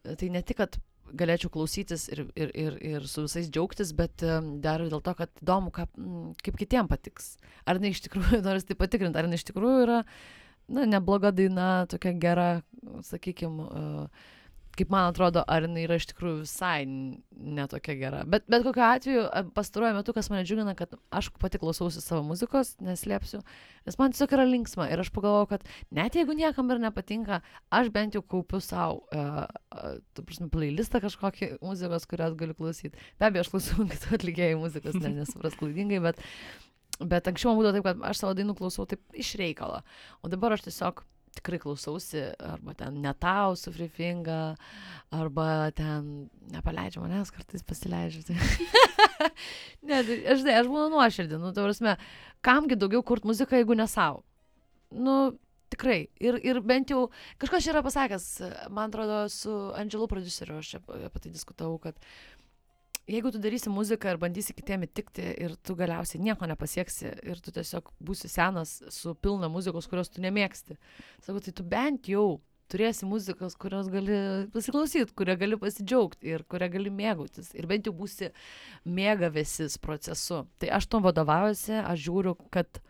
tai ne tik, kad galėčiau klausytis ir, ir, ir, ir su visais džiaugtis, bet dar dėl to, kad įdomu, kaip, kaip kitiem patiks. Ar ne iš tikrųjų, noriu tai patikrinti, ar ne iš tikrųjų yra, na, nebloga daina, tokia gera, sakykime, uh, kaip man atrodo, ar jinai yra iš tikrųjų visai netokia gera. Bet, bet kokiu atveju, pastaruoju metu, kas mane džiugina, kad aš pati klausausi savo muzikos, neslėpsiu, nes man tiesiog yra linksma ir aš pagalvoju, kad net jeigu niekam ir nepatinka, aš bent jau kaupiu savo, uh, uh, tu prasme, playlistą kažkokį muzikos, kurios galiu klausyti. Be abejo, aš klausau kitų atlikėjų muzikos, ne, nesupras klaidingai, bet Bet anksčiau būdavo taip, kad aš savo dainų klausau taip iš reikalo. O dabar aš tiesiog tikrai klausausi, arba ten netau su frifinga, arba ten nepaleidžia manęs, kartais pasileidžia. Tai. ne, tai, aš, žinai, aš būnu nuoširdį, nu, ta prasme, kamgi daugiau kurt muziką, jeigu ne savo. Nu, tikrai. Ir, ir bent jau kažkas yra pasakęs, man atrodo, su Angelų produceriu, aš čia apie tai diskutavau, kad jeigu tu darysi muziką ir bandysi kitiem įtikti ir tu galiausiai nieko nepasieksi ir tu tiesiog būsi senas su pilna muzikos, kurios tu nemėgsti. Sakau, tai tu bent jau turėsi muzikos, kurios gali pasiklausyti, kurią gali pasidžiaugti ir kurią gali mėgautis. Ir bent jau būsi mėgavęsis procesu. Tai aš tom vadovaujuosi, aš žiūriu, kad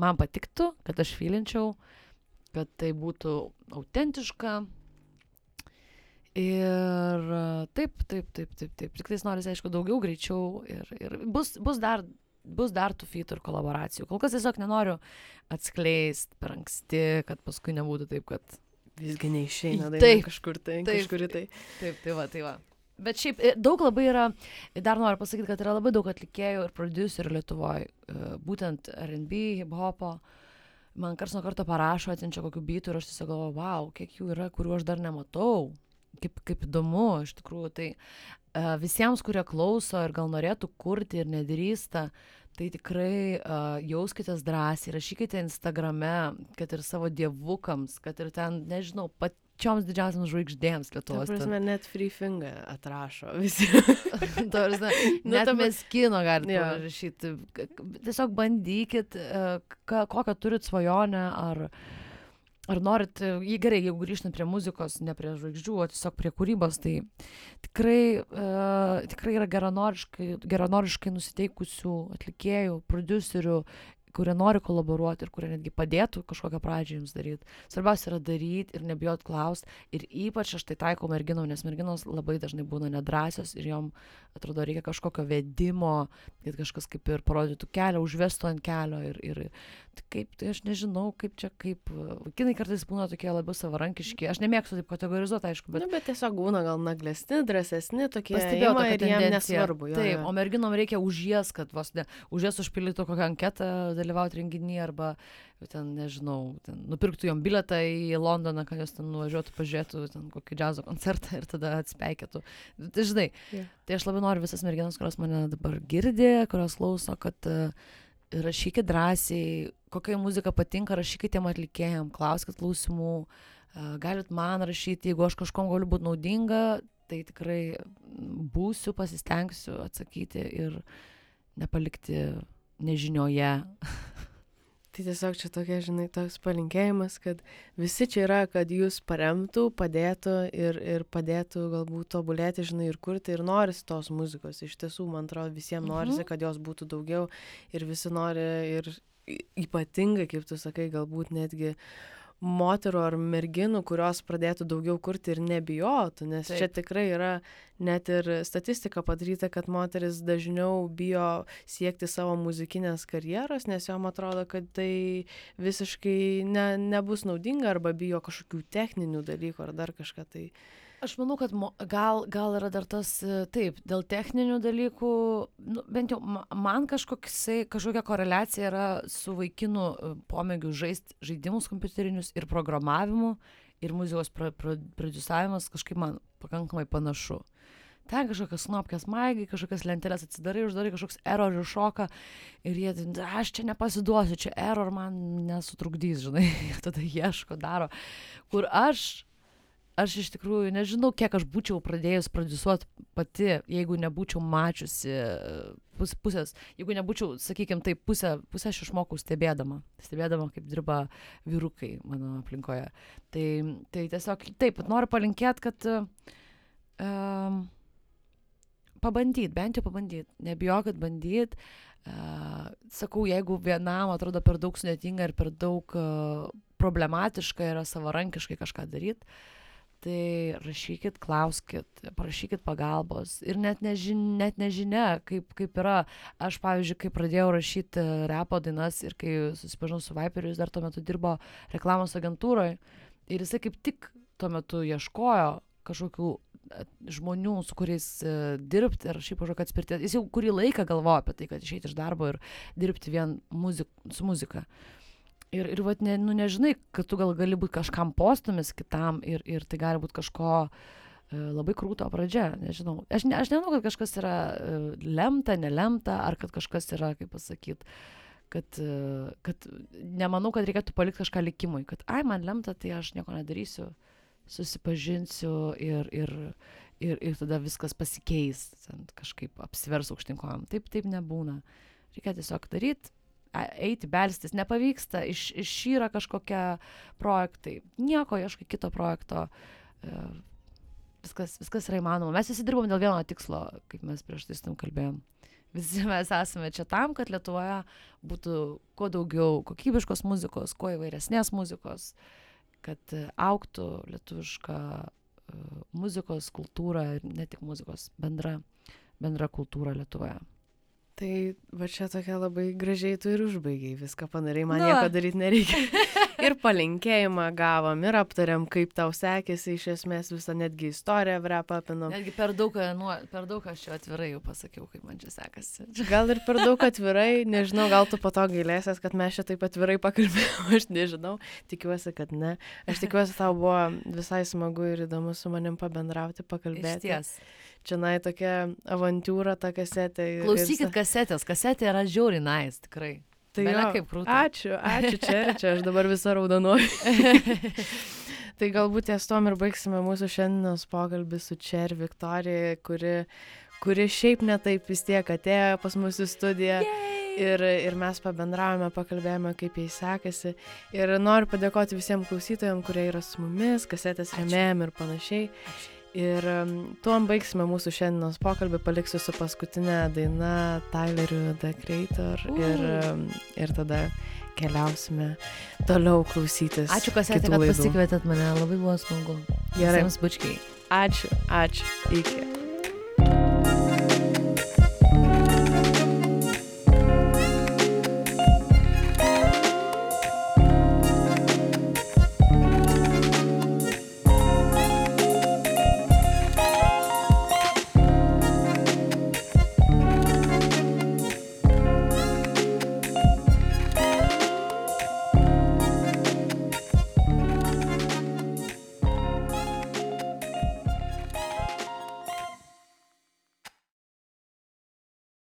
man patiktų, kad aš filinčiau, kad tai būtų autentiška, Ir taip, taip, taip, taip, taip. Tik tais norisi, aišku, daugiau greičiau ir, ir bus, bus, dar, bus dar tų featų ir kolaboracijų. Kol kas tiesiog nenoriu atskleisti per anksti, kad paskui nebūtų taip, kad... Visgi neišeina daina kažkur tai, taip, kažkur tai. Taip, tai va, tai va. Bet šiaip e, daug labai yra, dar noriu pasakyti, kad yra labai daug atlikėjų ir producerių Lietuvoje, būtent RB, hip hopo. Man kars nuo karto parašo, atsiunčia kokių bytų ir aš tiesiog galvoju, wow, kiek jų yra, kuriuo aš dar nematau kaip, kaip įdomu, iš tikrųjų, tai uh, visiems, kurie klauso ir gal norėtų kurti ir nedrįsta, tai tikrai uh, jauskitės drąsiai, rašykite Instagrame, kad ir savo dievukams, kad ir ten, nežinau, pačioms didžiausiams žvaigždėms Lietuvos. Ta prasme, net free finger atrašo visi. prasme, nu, net mes kino galite ja. rašyti. Tiesiog bandykit, uh, kokią turit svajonę ar uh, ar norit, jei gerai, jeigu grįžtant prie muzikos, ne prie žvaigždžių, o tiesiog prie kūrybos, tai tikrai, uh, tikrai yra geranoriškai, geranoriškai nusiteikusių atlikėjų, producerių kurie nori kolaboruoti ir kurie netgi padėtų kažkokią pradžią jums daryti. Svarbiausia yra daryti ir nebijot klausti. Ir ypač aš tai taikau merginom, nes merginos labai dažnai būna nedrasios ir jom atrodo reikia kažkokio vedimo, kad kažkas kaip ir parodytų kelią, užvestų ant kelio. Ir, ir kaip, tai aš nežinau, kaip čia, kaip. Kinai kartais būna tokie labiau savarankiški. Aš nemėgstu taip kategorizuoti, aišku, bet... Na, bet tiesiog būna gal naglesni, drąsesni, tokie. Pastebėjau, kad jiems nesvarbu. Jo, taip, jo. o merginom reikia už jas, kad vos ne, už jas užpildytų kokią anketą dalyvauti renginyje arba ten, nežinau, ten, nupirktų jom biletą į Londoną, kad jos ten nuvažiuotų, pažiūrėtų ten kokį džiazo koncertą ir tada atspeikytų. Tai žinai, yeah. tai aš labai noriu visas merginas, kurios mane dabar girdi, kurios klauso, kad uh, rašykit drąsiai, kokia muzika patinka, rašykit tiem atlikėjim, klauskit klausimų, galit man rašyti, jeigu aš kažkom galiu būti naudinga, tai tikrai būsiu, pasistengsiu atsakyti ir nepalikti nežinioje. Tai tiesiog čia tokia, žinai, toks palinkėjimas, kad visi čia yra, kad jūs paremtų, padėtų ir, ir padėtų galbūt tobulėti, žinai, ir kurti, ir norisi tos muzikos. Iš tiesų, man atrodo, visiems norisi, mhm. kad jos būtų daugiau ir visi nori ir ypatingai, kaip tu sakai, galbūt netgi uh, moterų ar merginų, kurios pradėtų daugiau kurti ir nebijotų, nes Taip. čia tikrai yra net ir statistika padaryta, kad moteris dažniau bijo siekti savo muzikinės karjeros, nes jom atrodo, kad tai visiškai ne, nebus naudinga arba bijo kažkokių techninių dalykų ar dar kažką tai. Aš manau, kad mo, gal, gal yra dar tas, e, taip, dėl techninių dalykų, nu, bent jau man kažkoksai, kažkokia koreliacija yra su vaikinų e, pomėgiu žaisti žaidimus kompiuterinius ir programavimu ir muzikos pro, pro, produsavimas kažkaip man pakankamai panašu. Ten kažkokios snopkės maigai, kažkokias lentelės atsidarai, uždarai kažkoks error iššoka ir jie, aš čia nepasiduosiu, čia error man nesutrukdys, žinai, tada ieško, daro. Kur aš aš iš tikrųjų nežinau, kiek aš būčiau pradėjus produsuoti pati, jeigu nebūčiau mačiusi pus, pusės, jeigu nebūčiau, sakykime, tai pusę, pusę aš išmokau stebėdama, stebėdama, kaip dirba vyrukai mano aplinkoje. Tai, tai tiesiog taip, noriu palinkėti, kad um, pabandyt, bent jau pabandyt, nebijokit bandyt. Uh, sakau, jeigu vienam atrodo per daug sudėtinga ir per daug uh, problematiška yra savarankiškai kažką daryti, tai rašykit, klauskit, prašykit pagalbos. Ir net, nežin, net nežinia, kaip, kaip yra. Aš, pavyzdžiui, kai pradėjau rašyti repo dainas ir kai susipažinau su Viperiu, jis dar tuo metu dirbo reklamos agentūroje. Ir jisai kaip tik tuo metu ieškojo kažkokių žmonių, su kuriais dirbti ir šiaip kažkokia atspirtis. Jis jau kurį laiką galvoja apie tai, kad išeiti iš darbo ir dirbti vien muzik, su muzika. Ir, ir vat, ne, nu, nežinai, kad tu gal gali būti kažkam postumis kitam ir, ir tai gali būti kažko labai krūto pradžia, nežinau. Aš, ne, aš nemanau, kad kažkas yra lemta, nelemta, ar kad kažkas yra, kaip pasakyti, kad, kad nemanau, kad reikėtų palikti kažką likimui, kad, ai, man lemta, tai aš nieko nedarysiu, susipažinsiu ir, ir, ir, ir tada viskas pasikeis, kažkaip apsivers aukštinkojom. Taip, taip nebūna. Reikia tiesiog daryti, eiti, belstis, nepavyksta, iš, išyra kažkokie projektai, nieko ieškai kito projekto. E, viskas, viskas yra įmanoma. Mes visi dirbam dėl vieno tikslo, kaip mes prieš tai tam kalbėjom. Visi mes esame čia tam, kad Lietuvoje būtų kuo daugiau kokybiškos muzikos, kuo įvairesnės muzikos, kad auktų lietuviška uh, muzikos kultūra ir ne tik muzikos, bendra, bendra kultūra Lietuvoje. Tai va čia tokia labai gražiai tu ir užbaigiai viską padarai, man nieko daryti nereikia. ir palinkėjimą gavom ir aptariam, kaip tau sekėsi, iš esmės visą netgi istoriją vrepą apinom. Netgi per daug, nu, per daug aš čia atvirai jau pasakiau, kaip man čia sekasi. gal ir per daug atvirai, nežinau, gal tu po to gailėsies, kad mes čia taip atvirai pakalbėjome, aš nežinau, tikiuosi, kad ne. Aš tikiuosi, tau buvo visai smagu ir įdomu su manim pabendrauti, pakalbėti. Iš ties čia nai tokia avantūra ta kasetė. Klausykit ir... kasetės, kasetė yra žiauri nais, tikrai. Tai jo, kaip krūta. Ačiū, ačiū čia, čia aš dabar visą raudonuoju. tai galbūt ties tom ir baigsime mūsų šiandienos pokalbį su Čer Viktorija, kuri, kuri šiaip netaip vis tiek atėjo pas mūsų studiją. Yay! Ir, ir mes pabendravome, pakalbėjome, kaip jai sekasi. Ir noriu padėkoti visiems klausytojams, kurie yra su mumis, kasetės remėjim ir panašiai. Ačiū. Ir tuom baigsime mūsų šiandienos pokalbį, paliksiu su paskutinė daina Tyleriu The Creator ir, ir tada keliausime toliau klausytis. Ačiū, kas atėjo, kad pasikvietėt mane, labai buvo smagu. Gerai. Jums bučkiai. Ačiū, ačiū. Iki.